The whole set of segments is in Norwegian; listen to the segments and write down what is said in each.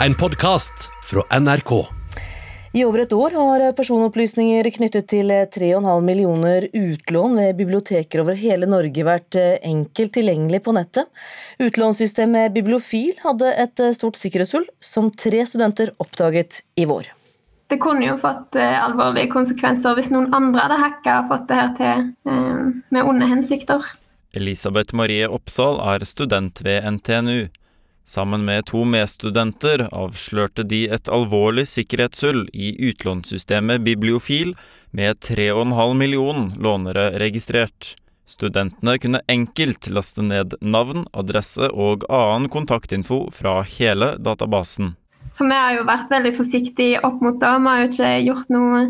En podkast fra NRK. I over et år har personopplysninger knyttet til 3,5 millioner utlån ved biblioteker over hele Norge vært enkelt tilgjengelig på nettet. Utlånssystemet Bibliofil hadde et stort sikkerhetshull, som tre studenter oppdaget i vår. Det kunne jo fått eh, alvorlige konsekvenser hvis noen andre hadde hacka og fått det her til eh, med onde hensikter. Elisabeth Marie Oppsal er student ved NTNU. Sammen med to medstudenter avslørte de et alvorlig sikkerhetshull i utlånssystemet Bibliofil, med 3,5 million lånere registrert. Studentene kunne enkelt laste ned navn, adresse og annen kontaktinfo fra hele databasen. For vi har jo vært veldig forsiktige opp mot det. Vi har jo ikke gjort noe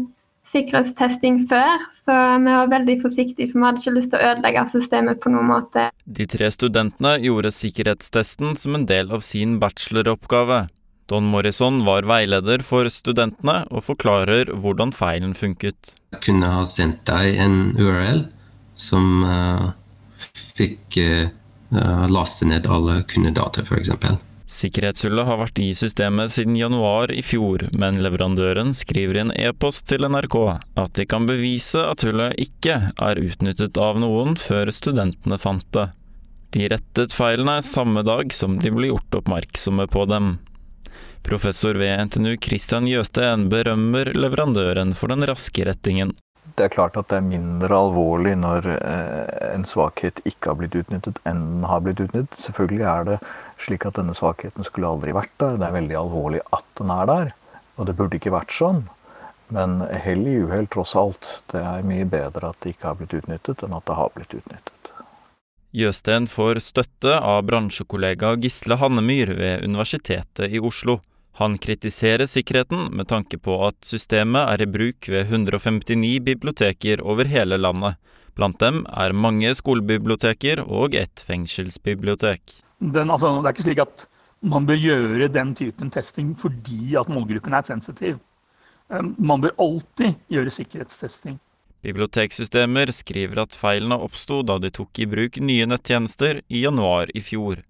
sikkerhetstesting før, så vi var veldig forsiktige, for vi hadde ikke lyst til å ødelegge systemet på noen måte. De tre studentene gjorde sikkerhetstesten som en del av sin bacheloroppgave. Don Morrison var veileder for studentene og forklarer hvordan feilen funket. Jeg kunne ha sendt deg en URL som uh, fikk uh, laste ned alle kundedata, f.eks. Sikkerhetshullet har vært i systemet siden januar i fjor, men leverandøren skriver i en e-post til NRK at de kan bevise at hullet ikke er utnyttet av noen før studentene fant det. De rettet feilene samme dag som de ble gjort oppmerksomme på dem. Professor ved NTNU Christian Jøsten berømmer leverandøren for den raske rettingen. Det er klart at det er mindre alvorlig når eh, en svakhet ikke har blitt utnyttet enn den har blitt utnyttet. Selvfølgelig er det slik at denne svakheten skulle aldri vært der. Det er veldig alvorlig at den er der, og det burde ikke vært sånn. Men hell i uhell, tross alt. Det er mye bedre at det ikke har blitt utnyttet, enn at det har blitt utnyttet. Jøsten får støtte av bransjekollega Gisle Hannemyr ved Universitetet i Oslo. Han kritiserer sikkerheten med tanke på at systemet er i bruk ved 159 biblioteker over hele landet. Blant dem er mange skolebiblioteker og et fengselsbibliotek den, altså, det er ikke slik at man bør gjøre den typen testing fordi at målgruppen er sensitiv. Eh, man bør alltid gjøre sikkerhetstesting. Biblioteksystemer skriver at feilene oppsto da de tok i bruk nye nettjenester i januar i fjor.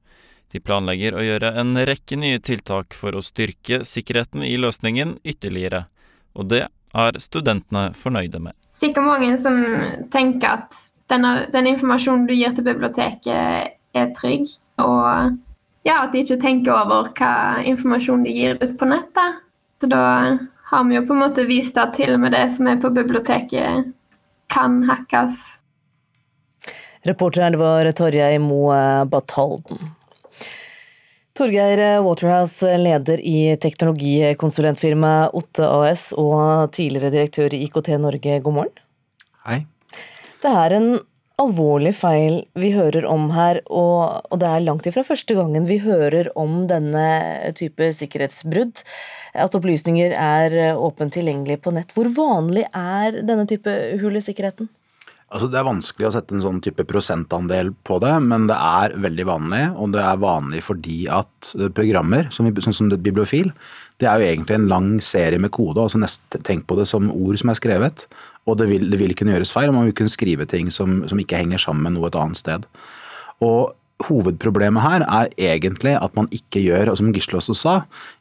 De planlegger å gjøre en rekke nye tiltak for å styrke sikkerheten i løsningen ytterligere, og det er studentene fornøyde med. Sikkert mange som tenker at denne, den informasjonen du gir til biblioteket er trygg. Og ja, at de ikke tenker over hva informasjon de gir ut på nettet. Så da har vi jo på en måte vist at til og med det som er på biblioteket, kan hackes. Reporter her var Torjei Moe Batalden. Torgeir Waterhouse, leder i teknologikonsulentfirmaet Otte AS og tidligere direktør i IKT Norge, god morgen. Hei. Det er en alvorlig feil vi hører om her, og, og, det er langt ifra første gangen vi hører om denne type sikkerhetsbrudd. At opplysninger er åpent tilgjengelig på nett. Hvor vanlig er denne type hull i sikkerheten? Altså, det er vanskelig å sette en sånn type prosentandel på det, men det er veldig vanlig. Og det er vanlig fordi at programmer, som, sånn som Bibliofil, det er jo egentlig en lang serie med kode. altså nest, Tenk på det som ord som er skrevet. Og det vil, det vil kunne gjøres feil, og man vil kunne skrive ting som, som ikke henger sammen med noe et annet sted. Og Hovedproblemet her er egentlig at man ikke gjør, og som Gisle også sa,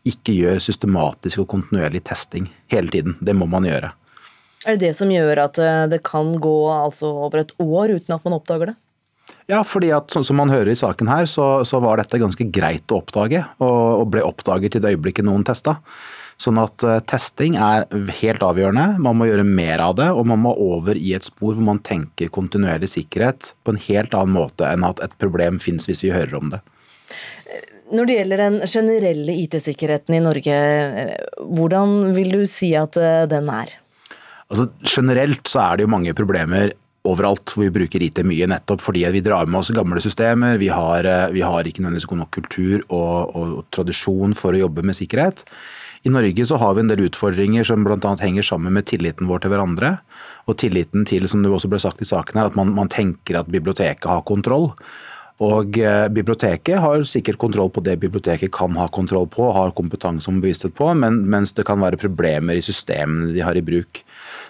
ikke gjør systematisk og kontinuerlig testing hele tiden. Det må man gjøre. Er det det som gjør at eh, det kan gå altså over et år uten at man oppdager det? Ja, fordi at sånn som man hører i saken her, så, så var dette ganske greit å oppdage, og, og ble oppdaget i det øyeblikket noen testa. Sånn at uh, testing er helt avgjørende. Man må gjøre mer av det, og man må over i et spor hvor man tenker kontinuerlig sikkerhet på en helt annen måte enn at et problem finnes hvis vi hører om det. Når det gjelder den generelle IT-sikkerheten i Norge, hvordan vil du si at den er? Altså, generelt så er det jo mange problemer overalt hvor vi bruker IT mye, nettopp fordi vi drar med oss gamle systemer. Vi har, uh, vi har ikke nødvendigvis god nok kultur og, og, og tradisjon for å jobbe med sikkerhet. I Norge så har vi en del utfordringer som bl.a. henger sammen med tilliten vår til hverandre. Og tilliten til, som det også ble sagt i saken her, at man, man tenker at biblioteket har kontroll. Og eh, Biblioteket har sikkert kontroll på det biblioteket kan ha kontroll på, har kompetanse og bevissthet på, men, mens det kan være problemer i systemene de har i bruk.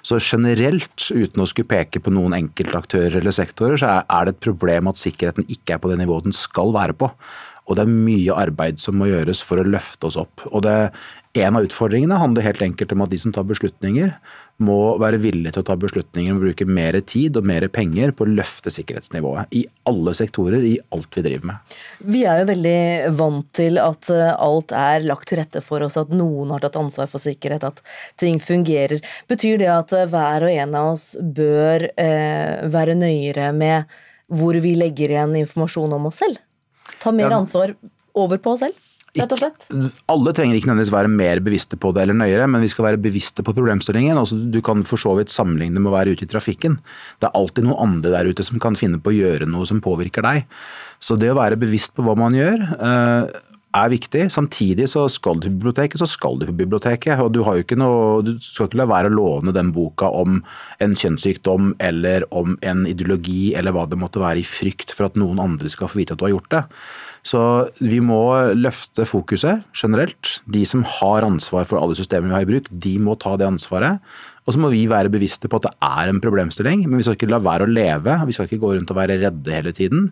Så generelt, uten å skulle peke på noen enkeltaktører eller sektorer, så er det et problem at sikkerheten ikke er på det nivået den skal være på. Og det er mye arbeid som må gjøres for å løfte oss opp. Og det, en av utfordringene handler helt enkelt om at de som tar beslutninger, må være villige til å ta beslutninger og bruke mer tid og mer penger på å løfte sikkerhetsnivået. I alle sektorer, i alt vi driver med. Vi er jo veldig vant til at eh, alt er lagt til rette for oss, at noen har tatt ansvar for sikkerhet, at ting fungerer. Betyr det at eh, hver og en av oss bør eh, være nøyere med hvor vi legger igjen informasjon om oss selv? Ta mer ansvar over på oss selv, rett og slett? Alle trenger ikke nødvendigvis være mer bevisste på det eller nøyere, men vi skal være bevisste på problemstillingen. Altså, du kan for så vidt sammenligne med å være ute i trafikken. Det er alltid noen andre der ute som kan finne på å gjøre noe som påvirker deg. Så det å være bevisst på hva man gjør, eh, er viktig. Samtidig så skal du på biblioteket, så skal du på biblioteket. Og du, har jo ikke noe, du skal ikke la være å låne den boka om en kjønnssykdom eller om en ideologi eller hva det måtte være i frykt for at noen andre skal få vite at du har gjort det. Så vi må løfte fokuset generelt. De som har ansvar for alle systemene vi har i bruk, de må ta det ansvaret. Og så må vi være bevisste på at det er en problemstilling, men vi skal ikke la være å leve. Vi skal ikke gå rundt og være redde hele tiden.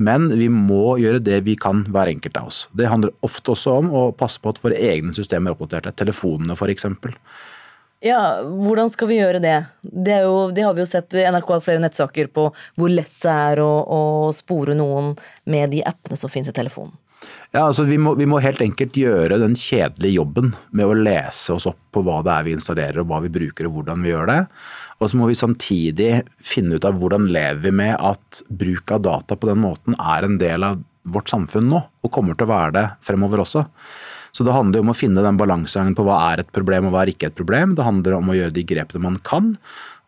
Men vi må gjøre det vi kan, hver enkelt av oss. Det handler ofte også om å passe på at våre egne systemer er oppdaterte. Telefonene f.eks. Ja, hvordan skal vi gjøre det? Det, jo, det har vi jo sett. NRK har flere nettsaker på hvor lett det er å, å spore noen med de appene som finnes i telefonen. Ja, altså vi må, vi må helt enkelt gjøre den kjedelige jobben med å lese oss opp på hva det er vi installerer, og hva vi bruker og hvordan vi gjør det. Og så må vi samtidig finne ut av hvordan lever vi med at bruk av data på den måten er en del av vårt samfunn nå, og kommer til å være det fremover også. Så det handler om å finne den balansegangen på hva er et problem og hva er ikke et problem. Det handler om å gjøre de grepene man kan.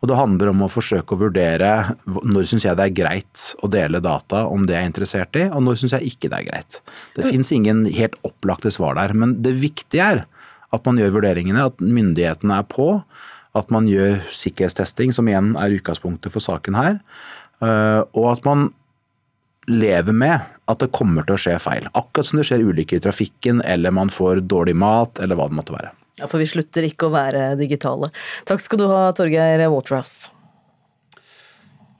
Og det handler om å forsøke å vurdere når syns jeg det er greit å dele data om det jeg er interessert i, og når syns jeg ikke det er greit. Det fins ingen helt opplagte svar der. Men det viktige er at man gjør vurderingene, at myndighetene er på, at man gjør sikkerhetstesting, som igjen er utgangspunktet for saken her, øh, og at man lever med at det kommer til å skje feil. Akkurat som det skjer ulykker i trafikken, eller man får dårlig mat, eller hva det måtte være. Ja, For vi slutter ikke å være digitale. Takk skal du ha, Torgeir Waterhouse.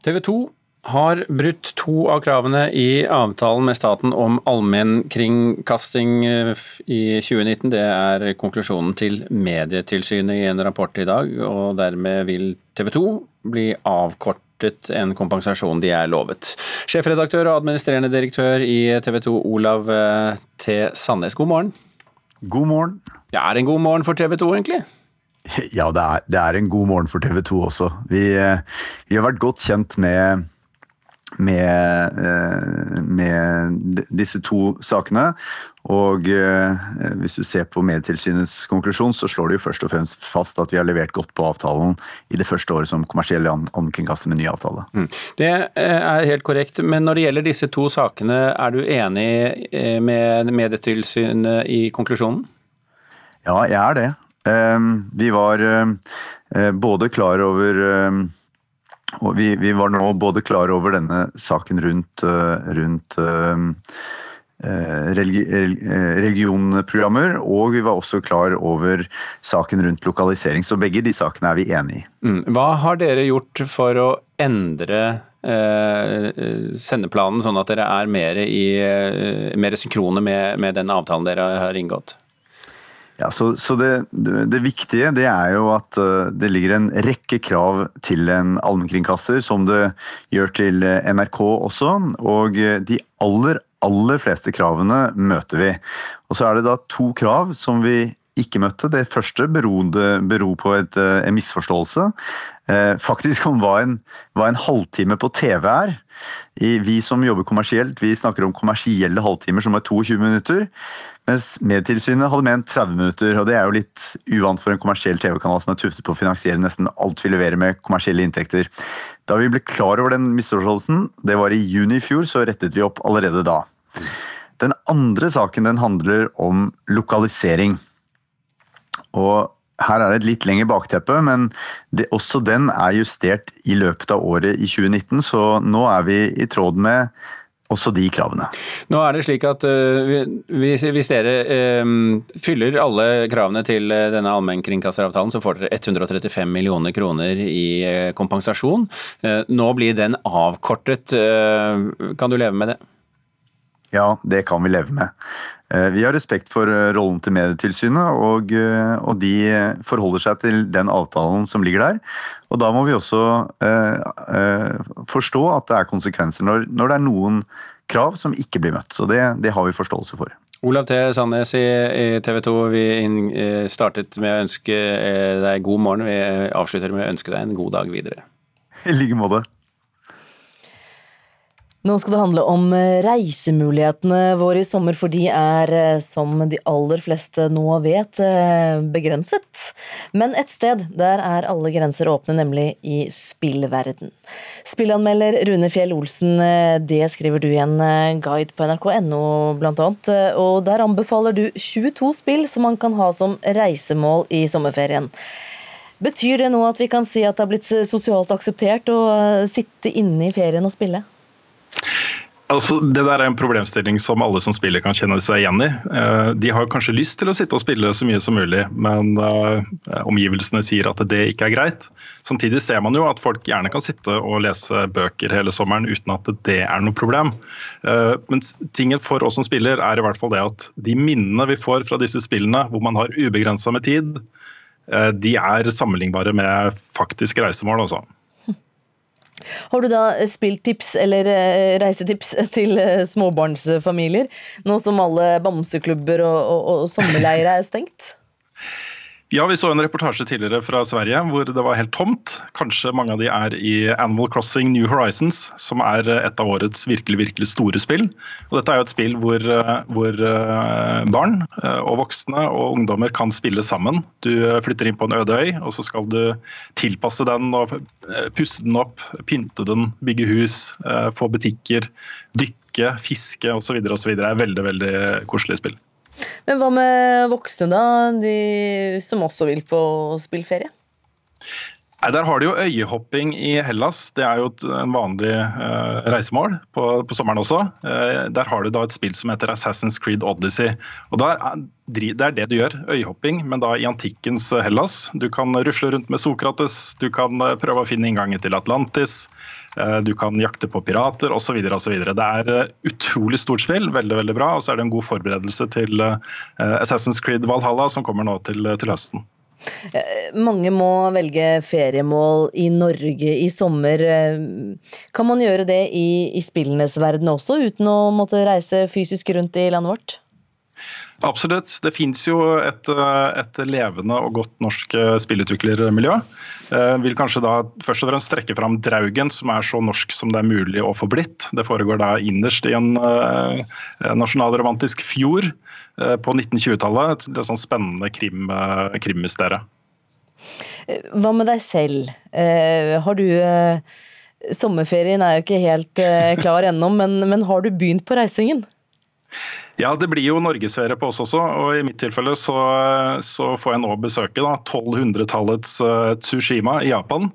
TV 2 har brutt to av kravene i avtalen med staten om allmennkringkasting eh, i 2019. Det er konklusjonen til Medietilsynet i en rapport i dag, og dermed vil TV 2 bli avkortet en kompensasjon de er lovet. Sjefredaktør og administrerende direktør i TV 2, Olav eh, T. Sandnes, god morgen. God morgen. Det er en god morgen for TV 2, egentlig? Ja, det er, det er en god morgen for TV 2 også. Vi, eh, vi har vært godt kjent med, med, eh, med disse to sakene. Og eh, hvis du ser på Medietilsynets konklusjon, så slår det jo først og fremst fast at vi har levert godt på avtalen i det første året som kommersiell allmennkringkaster med ny avtale. Mm. Det eh, er helt korrekt, men når det gjelder disse to sakene, er du enig med Medietilsynet i konklusjonen? Ja, jeg er det. Ehm, Vi var både klar over og vi, vi var nå både klar over denne saken rundt, eh, rundt eh, eh, religi, og vi var også klar over saken rundt lokalisering. Så begge de sakene er vi enig i. Mm. Hva har dere gjort for å endre eh, sendeplanen, sånn at dere er mer, i, mer synkrone med, med den avtalen dere har inngått? Ja, så, så det, det, viktige det er jo at eh, det ligger en rekke krav til en allmennkringkaster, som det gjør til eh, NRK også. Og eh, de aller, aller fleste kravene møter vi. Og så er det da to krav som vi ikke møtte. Det første berodde, bero på et, en misforståelse. Eh, faktisk om hva en, hva en halvtime på TV er. I, vi som jobber kommersielt, vi snakker om kommersielle halvtimer som er 22 minutter. Mens Medietilsynet hadde ment 30 minutter, og det er jo litt uvant for en kommersiell TV-kanal som er tuftet på å finansiere nesten alt vi leverer med kommersielle inntekter. Da vi ble klar over den misforståelsen, det var i juni i fjor, så rettet vi opp allerede da. Den andre saken den handler om lokalisering. Og her er det et litt lengre bakteppe, men det, også den er justert i løpet av året i 2019, så nå er vi i tråd med også de kravene. Nå er det slik at uh, hvis, hvis dere eh, fyller alle kravene til eh, denne allmennkringkasteravtalen, så får dere 135 millioner kroner i uh, kompensasjon. Eh, nå blir den avkortet. Eh, kan du leve med det? Ja, det kan vi leve med. Eh, Vi har respekt for eh, rollen til Medietilsynet, og, eh, og de forholder seg til den avtalen som ligger der. Og da må vi også eh, forstå at det er konsekvenser når, når det er noen krav som ikke blir møtt. Så det, det har vi forståelse for. Olav T. Sandnes i, i TV 2, vi startet med å ønske deg god morgen. Vi avslutter med å ønske deg en god dag videre. I like måte. Nå skal det handle om eh, reisemulighetene våre i sommer, for de er, eh, som de aller fleste nå vet, eh, begrenset. Men et sted, der er alle grenser åpne, nemlig i spillverden. Spillanmelder Rune Fjell Olsen, det skriver du i en guide på nrk.no blant annet, og der anbefaler du 22 spill som man kan ha som reisemål i sommerferien. Betyr det nå at vi kan si at det har blitt sosialt akseptert å sitte inne i ferien og spille? Altså, det der er en problemstilling som alle som spiller kan kjenne seg igjen i. Eh, De har kanskje lyst til å sitte og spille så mye som mulig, men eh, omgivelsene sier at det ikke er greit. Samtidig ser man jo at folk gjerne kan sitte og lese bøker hele sommeren uten at det er noe problem. Eh, Men tingen for oss som spiller er i hvert fall det at de minnene vi får fra disse spillene, hvor man har ubegrensa med tid, de er sammenlignbare med faktisk reisemål. Også. Har du da spilltips eller eh, reisetips til eh, småbarnsfamilier, nå som alle bamseklubber og, og, og sommerleirer er stengt? Ja, Vi så en reportasje tidligere fra Sverige hvor det var helt tomt. Kanskje mange av de er i Animal Crossing New Horizons, som er et av årets virkelig virkelig store spill. Og Dette er jo et spill hvor, eh, hvor eh, barn eh, og voksne og ungdommer kan spille sammen. Du flytter inn på en øde øy, og så skal du tilpasse den og pusse den opp, pynte den, bygge hus, få butikker, dykke, fiske osv. Det er veldig, veldig koselig spill. Men hva med voksne, da? De som også vil på spillferie? Nei, Der har du jo øyehopping i Hellas. Det er jo et vanlig uh, reisemål på, på sommeren også. Uh, der har du da et spill som heter Assassin's Creed Odyssey. Og der er, Det er det du gjør, øyehopping, men da i antikkens Hellas. Du kan rusle rundt med Sokrates, du kan eh, prøve å finne inngangen til Atlantis. eh, Du kan jakte på pirater osv. osv. Det er eh, utrolig stort spill, veldig veldig bra. Og så er det en god forberedelse til eh, Assassin's Creed Valhalla, som kommer nå til, til høsten. Mange må velge feriemål i Norge i sommer. Kan man gjøre det i, i spillenes verden også, uten å måtte reise fysisk rundt i landet vårt? Absolutt. Det fins jo et, et, levende og godt norsk spillutviklermiljø. Jeg vil kanskje da først og fremst strekke fram Draugen, som er så norsk som det er mulig å få blitt. Det foregår da innerst i en nasjonalromantisk fjord på 1920-tallet. Et, sånn spennende krim, uh, krimmysterium. Hva med deg selv? har du Sommerferien er jo ikke helt klar ennå, men, men har du begynt på reisingen? Ja, det blir jo norgesferie på oss også. og I mitt tilfelle så, så får jeg nå besøke 1200-tallets uh, Tsushima i Japan.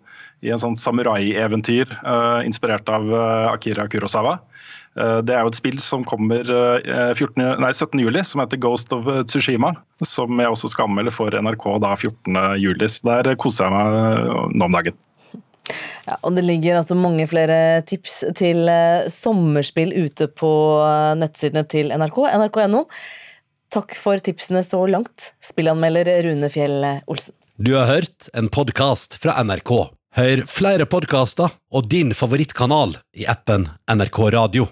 I en sånn samurai-eventyr uh, inspirert av uh, Akira Kurosawa. Det er jo et spill som kommer 14, nei, 17. juli, som heter Ghost of Tsushima. Som jeg også skal anmelde for NRK da 14. juli. Så der koser jeg meg nå om dagen. Ja, og Det ligger altså mange flere tips til sommerspill ute på nettsidene til NRK, nrk.no. Takk for tipsene så langt, spillanmelder Rune Fjell Olsen. Du har hørt en podkast fra NRK. Hør flere podkaster og din favorittkanal i appen NRK Radio.